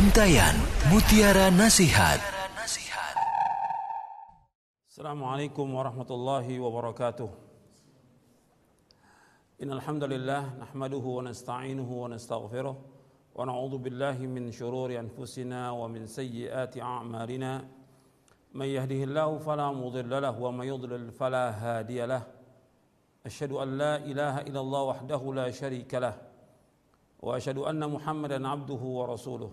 Untayan Mutiara Nasihat Assalamualaikum warahmatullahi wabarakatuh Innal hamdalillah nahmaduhu wa nasta'inuhu wa nastaghfiruh wa na'udzu billahi min shururi anfusina wa min sayyiati a'malina man yahdihillahu fala mudilla lahu wa man yudlil fala hadiya lahu Ashhadu an la ilaha illallah wahdahu la sharika lahu واشهد ان محمدا عبده ورسوله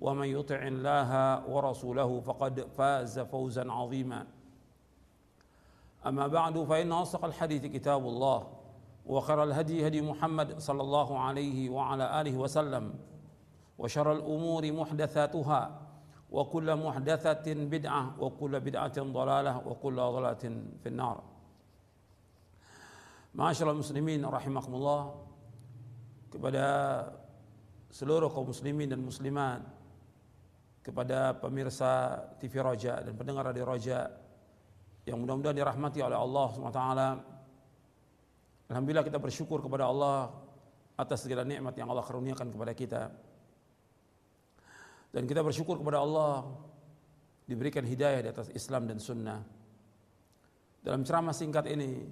ومن يطع الله ورسوله فقد فاز فوزا عظيما. أما بعد فإن أصدق الحديث كتاب الله وخير الهدي هدي محمد صلى الله عليه وعلى آله وسلم وشر الأمور محدثاتها وكل محدثة بدعة وكل بدعة ضلالة وكل ضلالة في النار. معاشر المسلمين رحمكم الله kepada seluruh kaum muslimin dan muslimat kepada pemirsa TV Roja dan pendengar Radio Roja yang mudah-mudahan dirahmati oleh Allah SWT Alhamdulillah kita bersyukur kepada Allah atas segala nikmat yang Allah karuniakan kepada kita. Dan kita bersyukur kepada Allah diberikan hidayah di atas Islam dan Sunnah. Dalam ceramah singkat ini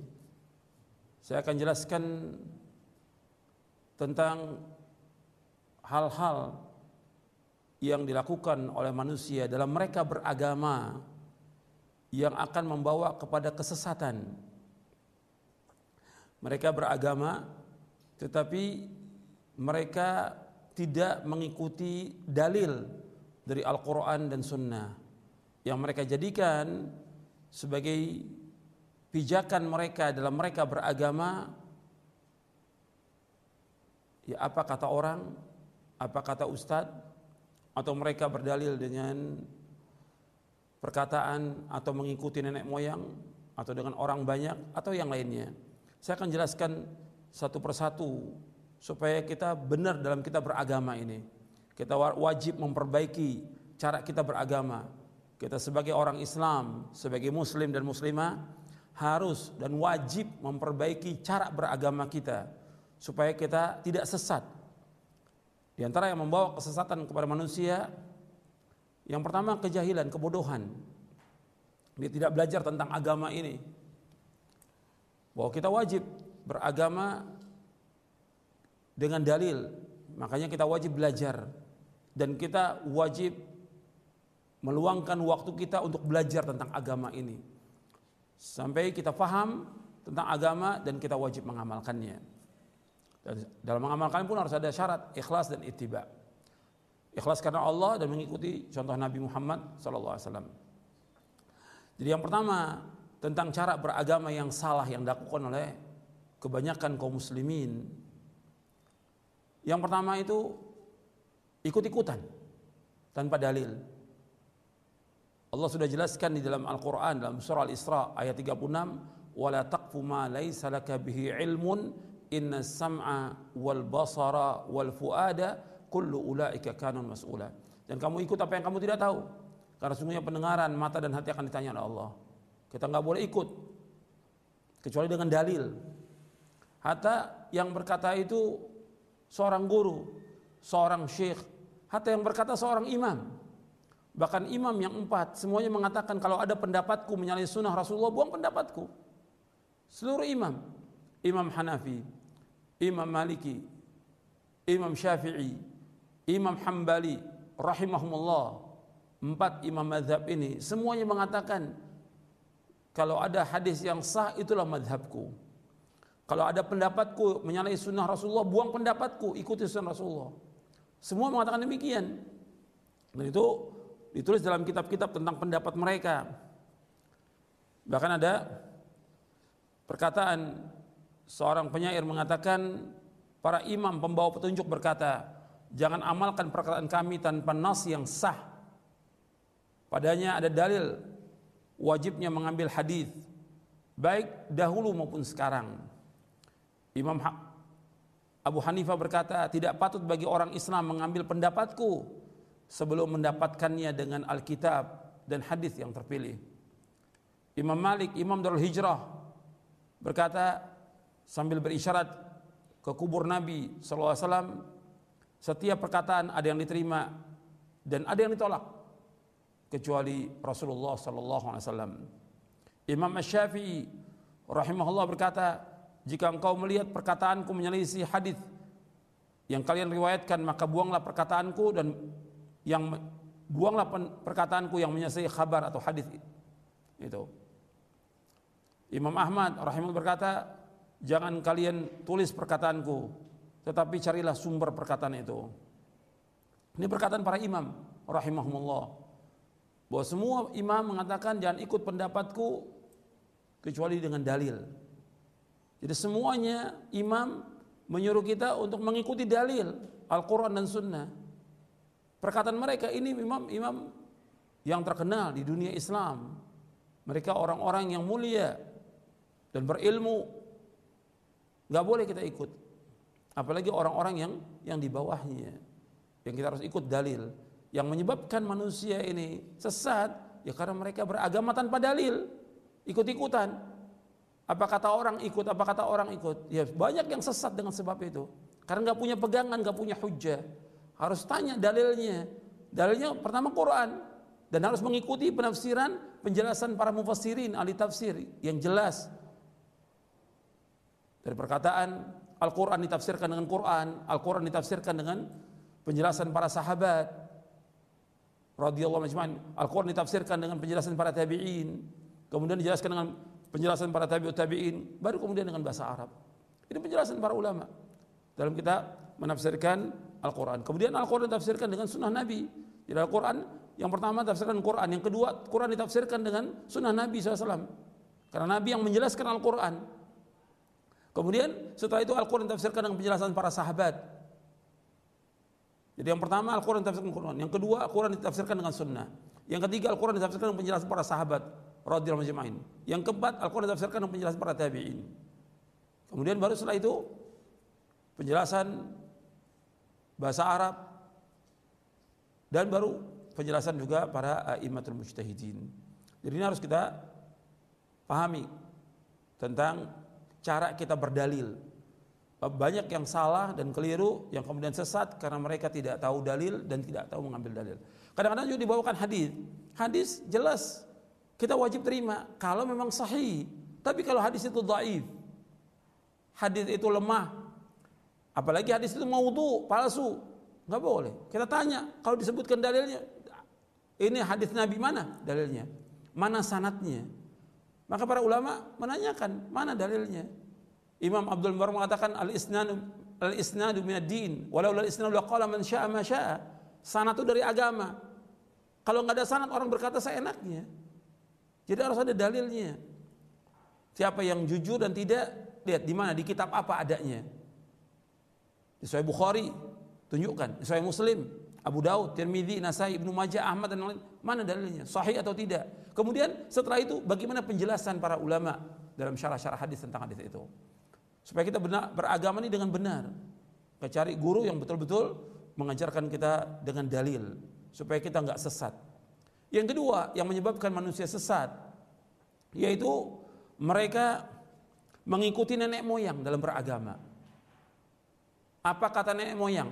saya akan jelaskan tentang hal-hal yang dilakukan oleh manusia dalam mereka beragama yang akan membawa kepada kesesatan. Mereka beragama tetapi mereka tidak mengikuti dalil dari Al-Quran dan Sunnah yang mereka jadikan sebagai pijakan mereka dalam mereka beragama ya apa kata orang, apa kata ustadz, atau mereka berdalil dengan perkataan atau mengikuti nenek moyang atau dengan orang banyak atau yang lainnya. Saya akan jelaskan satu persatu supaya kita benar dalam kita beragama ini. Kita wajib memperbaiki cara kita beragama. Kita sebagai orang Islam, sebagai muslim dan muslimah harus dan wajib memperbaiki cara beragama kita supaya kita tidak sesat. Di antara yang membawa kesesatan kepada manusia yang pertama kejahilan, kebodohan. Dia tidak belajar tentang agama ini. Bahwa kita wajib beragama dengan dalil. Makanya kita wajib belajar dan kita wajib meluangkan waktu kita untuk belajar tentang agama ini. Sampai kita faham tentang agama dan kita wajib mengamalkannya. Dan dalam mengamalkan pun harus ada syarat ikhlas dan ittiba. Ikhlas karena Allah dan mengikuti contoh Nabi Muhammad SAW. Jadi yang pertama tentang cara beragama yang salah yang dilakukan oleh kebanyakan kaum muslimin. Yang pertama itu ikut-ikutan tanpa dalil. Allah sudah jelaskan di dalam Al-Qur'an dalam surah Al-Isra ayat 36, "Wala taqfu ma laisa laka bihi ilmun inna sam'a wal basara wal fuada kullu ulaika kanun mas'ula. Dan kamu ikut apa yang kamu tidak tahu. Karena sungguhnya pendengaran, mata dan hati akan ditanya oleh Allah. Kita nggak boleh ikut kecuali dengan dalil. Hatta yang berkata itu seorang guru, seorang syekh, hatta yang berkata seorang imam. Bahkan imam yang empat semuanya mengatakan kalau ada pendapatku menyalahi sunnah Rasulullah buang pendapatku. Seluruh imam, Imam Hanafi, Imam Maliki, Imam Syafi'i, Imam Hambali, rahimahumullah. Empat imam madhab ini semuanya mengatakan kalau ada hadis yang sah itulah madhabku. Kalau ada pendapatku menyalahi sunnah Rasulullah, buang pendapatku, ikuti sunnah Rasulullah. Semua mengatakan demikian. Dan itu ditulis dalam kitab-kitab tentang pendapat mereka. Bahkan ada perkataan seorang penyair mengatakan para imam pembawa petunjuk berkata jangan amalkan perkataan kami tanpa nas yang sah. Padanya ada dalil wajibnya mengambil hadis baik dahulu maupun sekarang. Imam Abu Hanifah berkata, tidak patut bagi orang Islam mengambil pendapatku sebelum mendapatkannya dengan Alkitab dan hadis yang terpilih. Imam Malik, Imam Darul Hijrah berkata sambil berisyarat ke kubur Nabi SAW, setiap perkataan ada yang diterima dan ada yang ditolak kecuali Rasulullah SAW. Imam Syafi'i rahimahullah berkata, jika engkau melihat perkataanku menyelisih hadis yang kalian riwayatkan maka buanglah perkataanku dan yang buanglah perkataanku yang menyelisih kabar atau hadis itu. Imam Ahmad rahimahullah berkata, jangan kalian tulis perkataanku, tetapi carilah sumber perkataan itu. Ini perkataan para imam rahimahumullah. Bahwa semua imam mengatakan jangan ikut pendapatku kecuali dengan dalil. Jadi semuanya imam menyuruh kita untuk mengikuti dalil Al-Quran dan Sunnah. Perkataan mereka ini imam-imam yang terkenal di dunia Islam. Mereka orang-orang yang mulia dan berilmu. Gak boleh kita ikut. Apalagi orang-orang yang yang di bawahnya. Yang kita harus ikut dalil. Yang menyebabkan manusia ini sesat ya karena mereka beragama tanpa dalil. Ikut-ikutan. Apa kata orang ikut, apa kata orang ikut. Ya banyak yang sesat dengan sebab itu. Karena nggak punya pegangan, nggak punya hujah. Harus tanya dalilnya. Dalilnya pertama Quran. Dan harus mengikuti penafsiran, penjelasan para mufassirin, ahli tafsir yang jelas. Dari perkataan Al-Quran ditafsirkan dengan Quran, Al-Quran ditafsirkan dengan penjelasan para sahabat. Radiyallahu majma'in. Al-Quran ditafsirkan dengan penjelasan para tabi'in. Kemudian dijelaskan dengan penjelasan para tabi'ut tabi'in, baru kemudian dengan bahasa Arab. Ini penjelasan para ulama dalam kita menafsirkan Al-Quran. Kemudian Al-Quran ditafsirkan dengan sunnah Nabi. Jadi Al-Quran yang pertama tafsirkan Quran, yang kedua Quran ditafsirkan dengan sunnah Nabi SAW. Karena Nabi yang menjelaskan Al-Quran. Kemudian setelah itu Al-Quran ditafsirkan dengan penjelasan para sahabat. Jadi yang pertama Al-Quran ditafsirkan Quran, yang kedua Al-Quran ditafsirkan dengan sunnah. Yang ketiga Al-Quran ditafsirkan dengan penjelasan para sahabat. Yang keempat Al-Qur'an ditafsirkan dengan penjelasan para tabi'in. Kemudian baru setelah itu penjelasan bahasa Arab dan baru penjelasan juga para imamatul mujtahidin. Jadi ini harus kita pahami tentang cara kita berdalil. Banyak yang salah dan keliru yang kemudian sesat karena mereka tidak tahu dalil dan tidak tahu mengambil dalil. Kadang-kadang juga dibawakan hadis. Hadis jelas kita wajib terima kalau memang sahih. Tapi kalau hadis itu dhaif, hadis itu lemah, apalagi hadis itu maudhu, palsu, nggak boleh. Kita tanya, kalau disebutkan dalilnya, ini hadis Nabi mana dalilnya? Mana sanatnya? Maka para ulama menanyakan mana dalilnya. Imam Abdul Mubarak mengatakan al isnadu al isnadu min din walau al isnadu laqala man syaa ma syaa. Sanad itu dari agama. Kalau nggak ada sanad orang berkata seenaknya. Jadi harus ada dalilnya. Siapa yang jujur dan tidak, lihat di mana di kitab apa adanya. Di Sahih Bukhari tunjukkan, di Sahih Muslim, Abu Daud, Tirmidzi, Nasai, Ibnu Majah, Ahmad dan lain mana dalilnya? Sahih atau tidak? Kemudian setelah itu bagaimana penjelasan para ulama dalam syarah-syarah hadis tentang hadis itu? Supaya kita benar, beragama ini dengan benar. Kita cari guru yang betul-betul mengajarkan kita dengan dalil supaya kita nggak sesat. Yang kedua yang menyebabkan manusia sesat yaitu mereka mengikuti nenek moyang dalam beragama. Apa kata nenek moyang?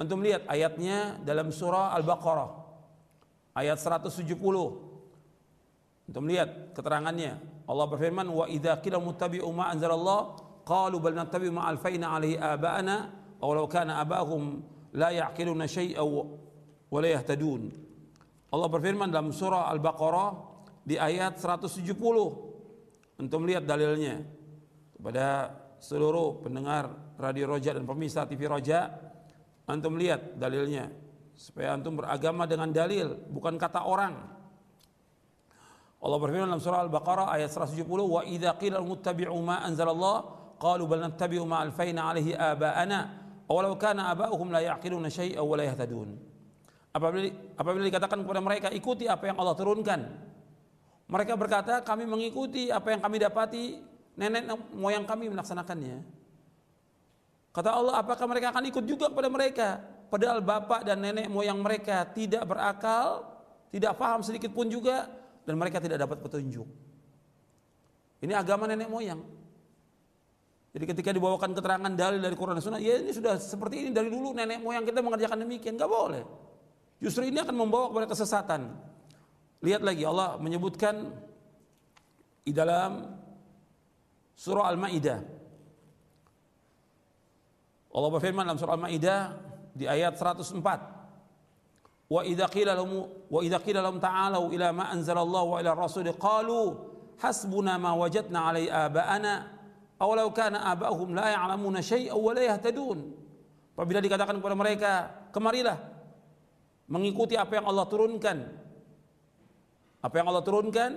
Untuk melihat ayatnya dalam surah Al-Baqarah ayat 170. Untuk melihat keterangannya. Allah berfirman wa idza qila muttabi'u ma anzalallah qalu bal nattabi'u ma alfaina alaihi aba'ana aw law kana aba'hum la ya'qiluna shay'an wa la yahtadun. Allah berfirman dalam surah Al-Baqarah di ayat 170 untuk melihat dalilnya kepada seluruh pendengar Radio Roja dan pemirsa TV Roja antum lihat dalilnya supaya antum beragama dengan dalil bukan kata orang Allah berfirman dalam surah Al-Baqarah ayat 170 wa idza qila muttabi'u ma anzalallah qalu bal nattabi'u ma alfaina alaihi aba'ana awalau kana aba'uhum la ya'qiluna syai'a wa la yahtadun. Apabila, apabila dikatakan kepada mereka ikuti apa yang Allah turunkan. Mereka berkata kami mengikuti apa yang kami dapati nenek moyang kami melaksanakannya. Kata Allah apakah mereka akan ikut juga kepada mereka? Padahal bapak dan nenek moyang mereka tidak berakal, tidak paham sedikit pun juga dan mereka tidak dapat petunjuk. Ini agama nenek moyang. Jadi ketika dibawakan keterangan dalil dari Quran dan Sunnah, ya ini sudah seperti ini dari dulu nenek moyang kita mengerjakan demikian, nggak boleh. Justru ini akan membawa kepada kesesatan. Lihat lagi Allah menyebutkan di dalam surah Al-Maidah. Allah berfirman dalam surah Al-Maidah di ayat 104. Wa idza qila lahum wa idza qila ila ma anzalallahu wa ila rasul qalu hasbuna ma wajadna alai aba'ana awalau kana aba'uhum la ya'lamuna syai'an wa la yahtadun. Apabila dikatakan kepada mereka kemarilah mengikuti apa yang Allah turunkan. Apa yang Allah turunkan?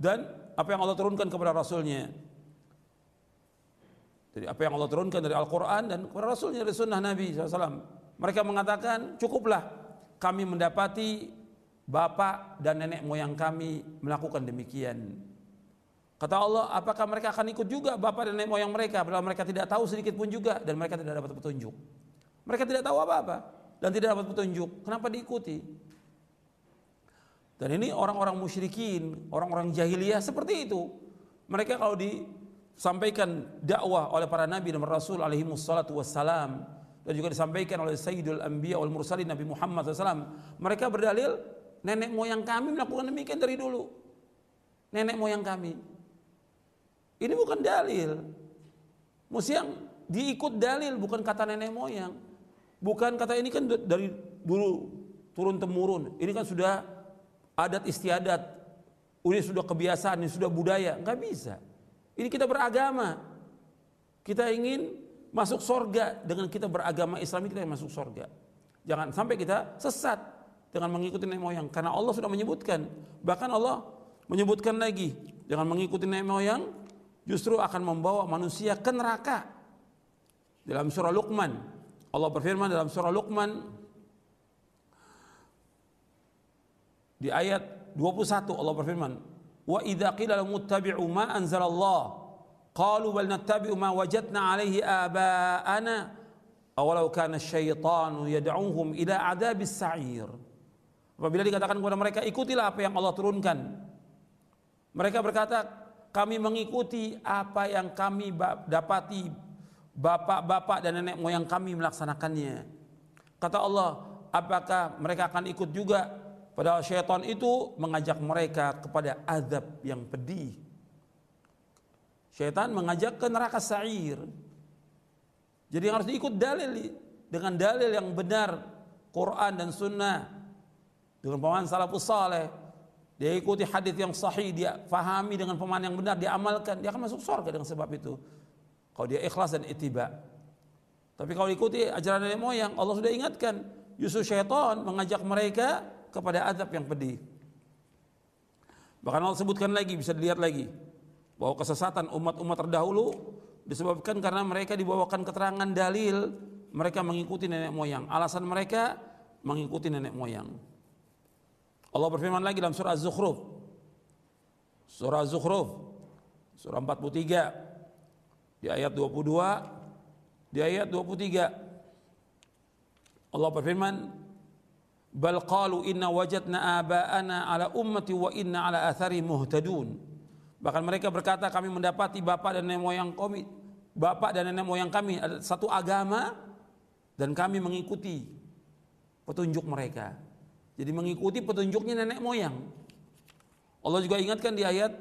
Dan apa yang Allah turunkan kepada Rasulnya. Jadi apa yang Allah turunkan dari Al-Quran dan kepada Rasulnya dari Sunnah Nabi SAW mereka mengatakan cukuplah kami mendapati bapak dan nenek moyang kami melakukan demikian Kata Allah, apakah mereka akan ikut juga bapak dan nenek moyang mereka padahal mereka tidak tahu sedikit pun juga dan mereka tidak dapat petunjuk. Mereka tidak tahu apa-apa dan tidak dapat petunjuk. Kenapa diikuti? Dan ini orang-orang musyrikin, orang-orang jahiliyah seperti itu. Mereka kalau disampaikan dakwah oleh para nabi dan rasul alaihi wassalam dan juga disampaikan oleh Sayyidul Anbiya wal Mursalin Nabi Muhammad SAW, mereka berdalil nenek moyang kami melakukan demikian dari dulu. Nenek moyang kami. Ini bukan dalil. Mesti yang diikut dalil bukan kata nenek moyang. Bukan kata ini kan dari dulu turun temurun. Ini kan sudah adat istiadat. Ini sudah kebiasaan, ini sudah budaya. Enggak bisa. Ini kita beragama. Kita ingin masuk sorga dengan kita beragama Islam kita yang masuk sorga. Jangan sampai kita sesat dengan mengikuti nenek moyang karena Allah sudah menyebutkan. Bahkan Allah menyebutkan lagi jangan mengikuti nenek moyang justru akan membawa manusia ke neraka. Dalam surah Luqman, Allah berfirman dalam surah Luqman di ayat 21 Allah berfirman, "Wa idza qila lahum ittabi'u ma anzalallah qalu bal nattabi'u ma wajadna 'alaihi aba'ana awalau kana asyaitanu yad'uhum ila adzabis sa'ir." Apabila dikatakan kepada mereka, ikutilah apa yang Allah turunkan. Mereka berkata, kami mengikuti apa yang kami dapati bapak-bapak dan nenek moyang kami melaksanakannya. Kata Allah, apakah mereka akan ikut juga? Padahal syaitan itu mengajak mereka kepada azab yang pedih. Syaitan mengajak ke neraka sa'ir. Jadi harus diikut dalil dengan dalil yang benar Quran dan Sunnah dengan pemahaman salafus saleh dia ikuti hadis yang sahih, dia fahami dengan pemahaman yang benar, dia amalkan, dia akan masuk surga dengan sebab itu. Kalau dia ikhlas dan itiba. Tapi kalau ikuti ajaran nenek moyang, Allah sudah ingatkan, Yusuf syaitan mengajak mereka kepada azab yang pedih. Bahkan Allah sebutkan lagi, bisa dilihat lagi, bahwa kesesatan umat-umat terdahulu disebabkan karena mereka dibawakan keterangan dalil, mereka mengikuti nenek moyang. Alasan mereka mengikuti nenek moyang. Allah berfirman lagi dalam surah Az-Zukhruf. Surah Az-Zukhruf surah 43 di ayat 22 di ayat 23 Allah berfirman bal qalu inna wajadna aba'ana ala ummati wa inna ala athari muhtadun bahkan mereka berkata kami mendapati bapak dan nenek moyang kami bapak dan nenek moyang kami ada satu agama dan kami mengikuti petunjuk mereka jadi mengikuti petunjuknya nenek moyang. Allah juga ingatkan di ayat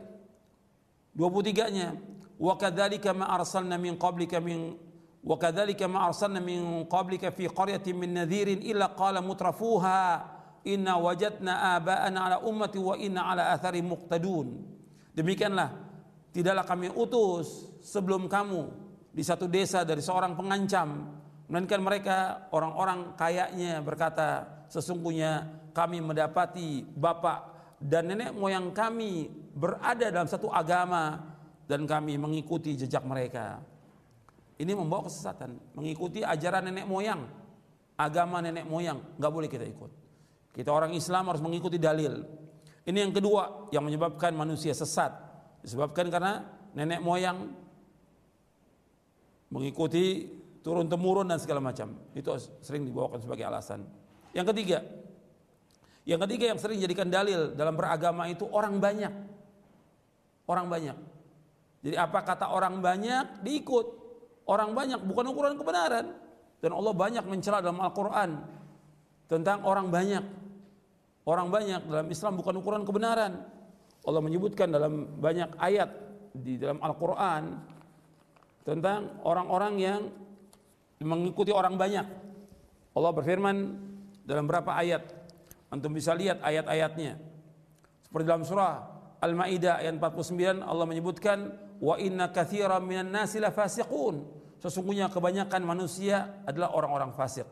23-nya, "Wa kadzalika ma arsalna min qablika min wa kadzalika ma arsalna min qablika fi qaryatin min nadhirin illa qala mutrafuha inna wajadna aba'ana ala ummati wa inna ala athari muqtadun." Demikianlah tidaklah kami utus sebelum kamu di satu desa dari seorang pengancam melainkan mereka orang-orang kayaknya berkata sesungguhnya kami mendapati bapak dan nenek moyang kami berada dalam satu agama dan kami mengikuti jejak mereka. ini membawa kesesatan, mengikuti ajaran nenek moyang, agama nenek moyang, nggak boleh kita ikut. Kita orang Islam harus mengikuti dalil. Ini yang kedua yang menyebabkan manusia sesat, disebabkan karena nenek moyang mengikuti turun temurun dan segala macam. Itu sering dibawakan sebagai alasan. Yang ketiga, yang ketiga yang sering dijadikan dalil dalam beragama itu orang banyak. Orang banyak. Jadi apa kata orang banyak diikut. Orang banyak bukan ukuran kebenaran. Dan Allah banyak mencela dalam Al-Quran tentang orang banyak. Orang banyak dalam Islam bukan ukuran kebenaran. Allah menyebutkan dalam banyak ayat di dalam Al-Quran tentang orang-orang yang mengikuti orang banyak. Allah berfirman dalam berapa ayat Antum bisa lihat ayat-ayatnya. Seperti dalam surah Al-Maidah ayat 49 Allah menyebutkan wa inna katsiran minan nasi fasiqun. Sesungguhnya kebanyakan manusia adalah orang-orang fasik.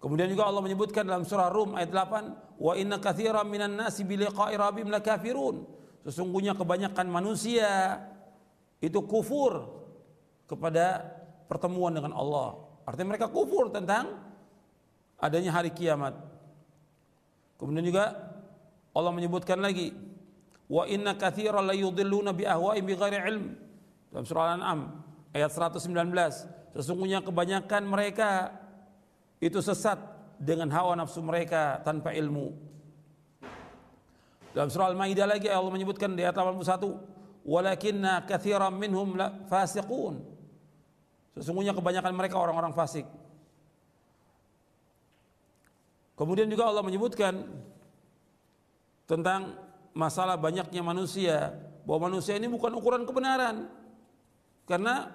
Kemudian juga Allah menyebutkan dalam surah Rum ayat 8, wa inna katsiran minan nasi bi liqa'i rabbihim lakafirun. Sesungguhnya kebanyakan manusia itu kufur kepada pertemuan dengan Allah. Artinya mereka kufur tentang adanya hari kiamat. Kemudian juga Allah menyebutkan lagi wa inna katsiran la yudhilluna bi ahwa'in bighairi ilm dalam surah Al-An'am ayat 119 sesungguhnya kebanyakan mereka itu sesat dengan hawa nafsu mereka tanpa ilmu. Dalam surah Al-Maidah lagi Allah menyebutkan di ayat 81 walakinna katsiran minhum fasiqun. Sesungguhnya kebanyakan mereka orang-orang fasik. Kemudian juga Allah menyebutkan tentang masalah banyaknya manusia, bahwa manusia ini bukan ukuran kebenaran. Karena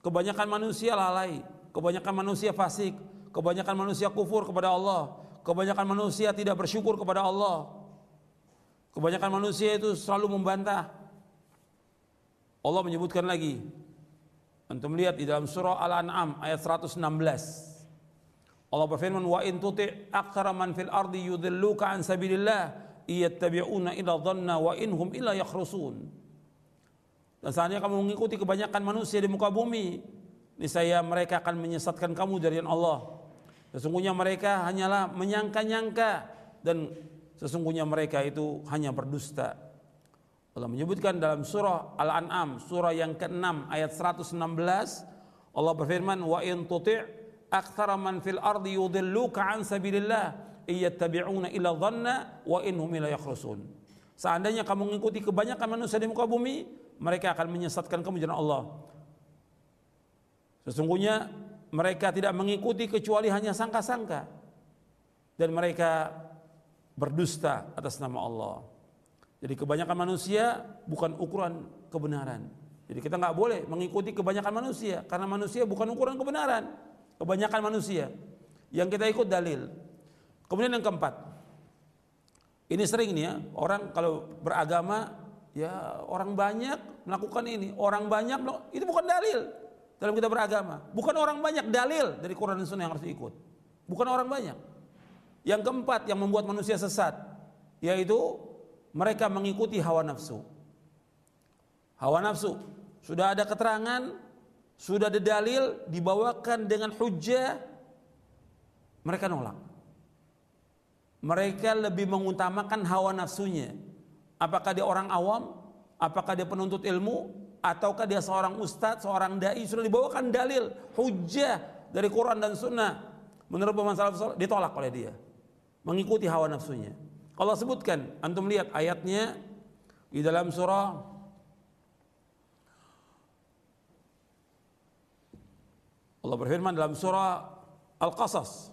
kebanyakan manusia lalai, kebanyakan manusia fasik, kebanyakan manusia kufur kepada Allah, kebanyakan manusia tidak bersyukur kepada Allah. Kebanyakan manusia itu selalu membantah. Allah menyebutkan lagi. Antum lihat di dalam surah Al-An'am ayat 116. Allah berfirman wa in tuti' aktsara man fil ardi yudilluka an sabilillah iyattabi'una ila dhanna wa inhum illa yakhrusun. Dan seandainya kamu mengikuti kebanyakan manusia di muka bumi, niscaya mereka akan menyesatkan kamu dari Allah. Sesungguhnya mereka hanyalah menyangka-nyangka dan sesungguhnya mereka itu hanya berdusta. Allah menyebutkan dalam surah Al-An'am, surah yang ke-6 ayat 116, Allah berfirman wa in tuti' aktsara man fil ardi yudilluka an sabilillah iyattabi'una illa dhanna wa innahum la yakhrusun. Seandainya kamu mengikuti kebanyakan manusia di muka bumi, mereka akan menyesatkan kamu jalan Allah. Sesungguhnya mereka tidak mengikuti kecuali hanya sangka-sangka dan mereka berdusta atas nama Allah. Jadi kebanyakan manusia bukan ukuran kebenaran. Jadi kita nggak boleh mengikuti kebanyakan manusia karena manusia bukan ukuran kebenaran. Kebanyakan manusia yang kita ikut dalil. Kemudian yang keempat, ini sering nih ya orang kalau beragama ya orang banyak melakukan ini, orang banyak itu bukan dalil dalam kita beragama. Bukan orang banyak dalil dari Quran dan Sunnah yang harus diikut. Bukan orang banyak. Yang keempat yang membuat manusia sesat yaitu mereka mengikuti hawa nafsu. Hawa nafsu sudah ada keterangan sudah ada dalil dibawakan dengan hujah mereka nolak mereka lebih mengutamakan hawa nafsunya apakah dia orang awam apakah dia penuntut ilmu ataukah dia seorang ustadz seorang dai? Sudah dibawakan dalil hujah dari Quran dan Sunnah. Menurut pemahaman salaf ditolak oleh dia. Mengikuti hawa nafsunya. Allah sebutkan antum lihat ayatnya di dalam surah Allah berfirman dalam surah Al-Qasas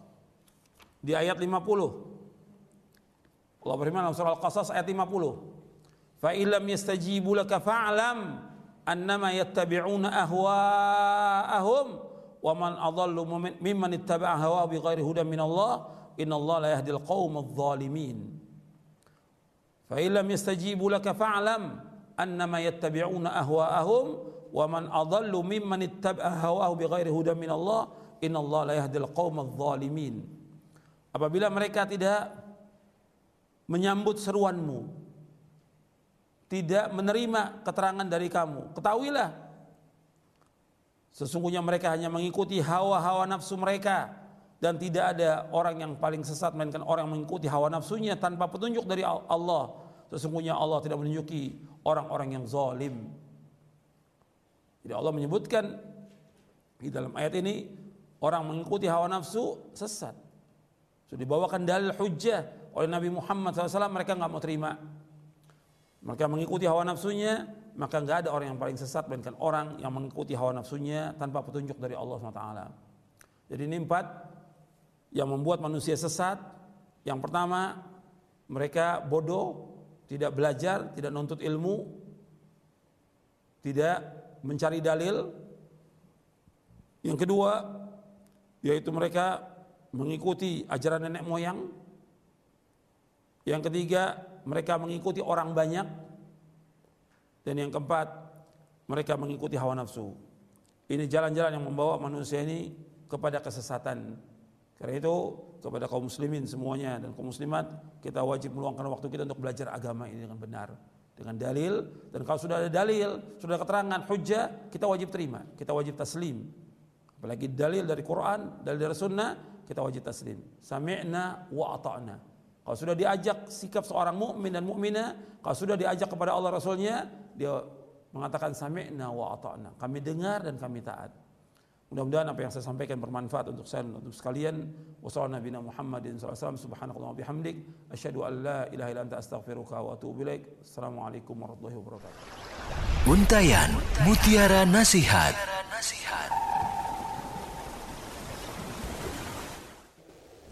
di ayat 50. Allah berfirman dalam surah Al-Qasas ayat 50. Fa illam yastajibu laka annama yattabi'una ahwa'ahum wa man adallu mimman ittaba'a hawa bighairi hudan min Allah inna Allah la yahdil qaumadh dhalimin. Fa illam yastajibu laka fa'lam annama yattabi'una ahwa'ahum wa man adallu mimman ittaba'a hawahu bighairi hudan min Allah innallaha la yahdil qaumadh dhalimin apabila mereka tidak menyambut seruanmu tidak menerima keterangan dari kamu ketahuilah Sesungguhnya mereka hanya mengikuti hawa-hawa nafsu mereka dan tidak ada orang yang paling sesat melainkan orang yang mengikuti hawa nafsunya tanpa petunjuk dari Allah. Sesungguhnya Allah tidak menunjuki orang-orang yang zalim. Jadi Allah menyebutkan di dalam ayat ini orang mengikuti hawa nafsu sesat. Sudah dibawakan dalil hujjah oleh Nabi Muhammad SAW mereka nggak mau terima. Mereka mengikuti hawa nafsunya maka nggak ada orang yang paling sesat melainkan orang yang mengikuti hawa nafsunya tanpa petunjuk dari Allah SWT. Jadi ini empat yang membuat manusia sesat. Yang pertama, mereka bodoh, tidak belajar, tidak nuntut ilmu, tidak mencari dalil. Yang kedua, yaitu mereka mengikuti ajaran nenek moyang. Yang ketiga, mereka mengikuti orang banyak. Dan yang keempat, mereka mengikuti hawa nafsu. Ini jalan-jalan yang membawa manusia ini kepada kesesatan. Karena itu kepada kaum muslimin semuanya dan kaum muslimat kita wajib meluangkan waktu kita untuk belajar agama ini dengan benar dengan dalil dan kalau sudah ada dalil sudah ada keterangan hujah kita wajib terima kita wajib taslim apalagi dalil dari Quran dalil dari sunnah kita wajib taslim sami'na wa ata'na kalau sudah diajak sikap seorang mukmin dan mukminah kalau sudah diajak kepada Allah Rasulnya dia mengatakan sami'na wa ata'na kami dengar dan kami taat Mudah-mudahan apa yang saya sampaikan bermanfaat untuk saya dan untuk sekalian. Wassalamualaikum Nabi Muhammadin SAW. Subhanakallah bihamdik. Asyhadu an la ilaha illa anta astaghfiruka wa atubu ilaik. Assalamualaikum warahmatullahi wabarakatuh. Untayan Mutiara Nasihat.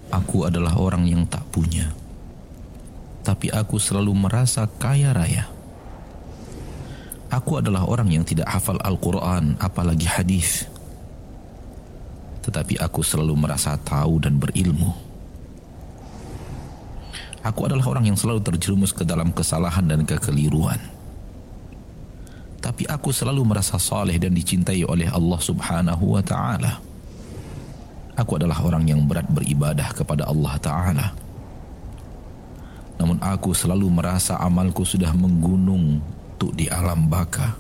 Aku adalah orang yang tak punya. Tapi aku selalu merasa kaya raya. Aku adalah orang yang tidak hafal Al-Quran apalagi hadis tetapi aku selalu merasa tahu dan berilmu. Aku adalah orang yang selalu terjerumus ke dalam kesalahan dan kekeliruan. Tapi aku selalu merasa saleh dan dicintai oleh Allah Subhanahu wa taala. Aku adalah orang yang berat beribadah kepada Allah taala. Namun aku selalu merasa amalku sudah menggunung untuk di alam baka.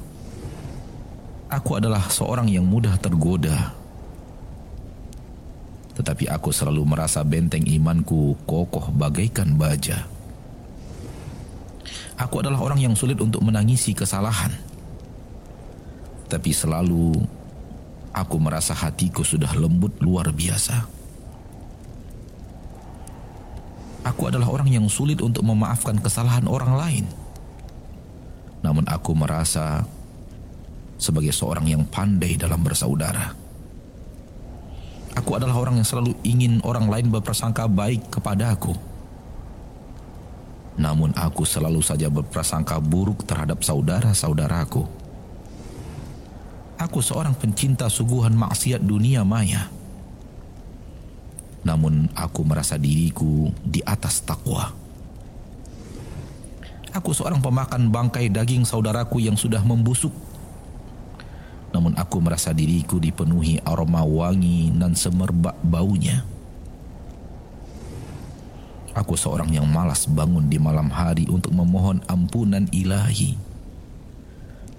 Aku adalah seorang yang mudah tergoda tetapi aku selalu merasa benteng imanku kokoh bagaikan baja. Aku adalah orang yang sulit untuk menangisi kesalahan. Tapi selalu aku merasa hatiku sudah lembut luar biasa. Aku adalah orang yang sulit untuk memaafkan kesalahan orang lain. Namun aku merasa sebagai seorang yang pandai dalam bersaudara. Aku adalah orang yang selalu ingin orang lain berprasangka baik kepada aku. Namun aku selalu saja berprasangka buruk terhadap saudara-saudaraku. Aku seorang pencinta suguhan maksiat dunia maya. Namun aku merasa diriku di atas takwa. Aku seorang pemakan bangkai daging saudaraku yang sudah membusuk namun aku merasa diriku dipenuhi aroma wangi dan semerbak baunya. Aku seorang yang malas bangun di malam hari untuk memohon ampunan ilahi.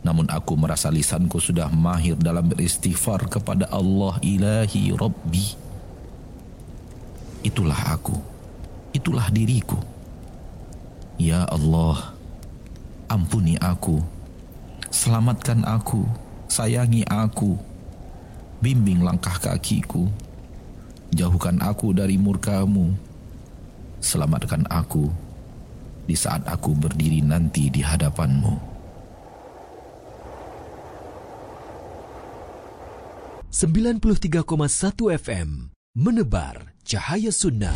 Namun aku merasa lisanku sudah mahir dalam beristighfar kepada Allah ilahi Rabbi. Itulah aku. Itulah diriku. Ya Allah, ampuni aku. Selamatkan aku sayangi aku, bimbing langkah kakiku, jauhkan aku dari murkamu, selamatkan aku di saat aku berdiri nanti di hadapanmu. 93,1 FM menebar cahaya sunnah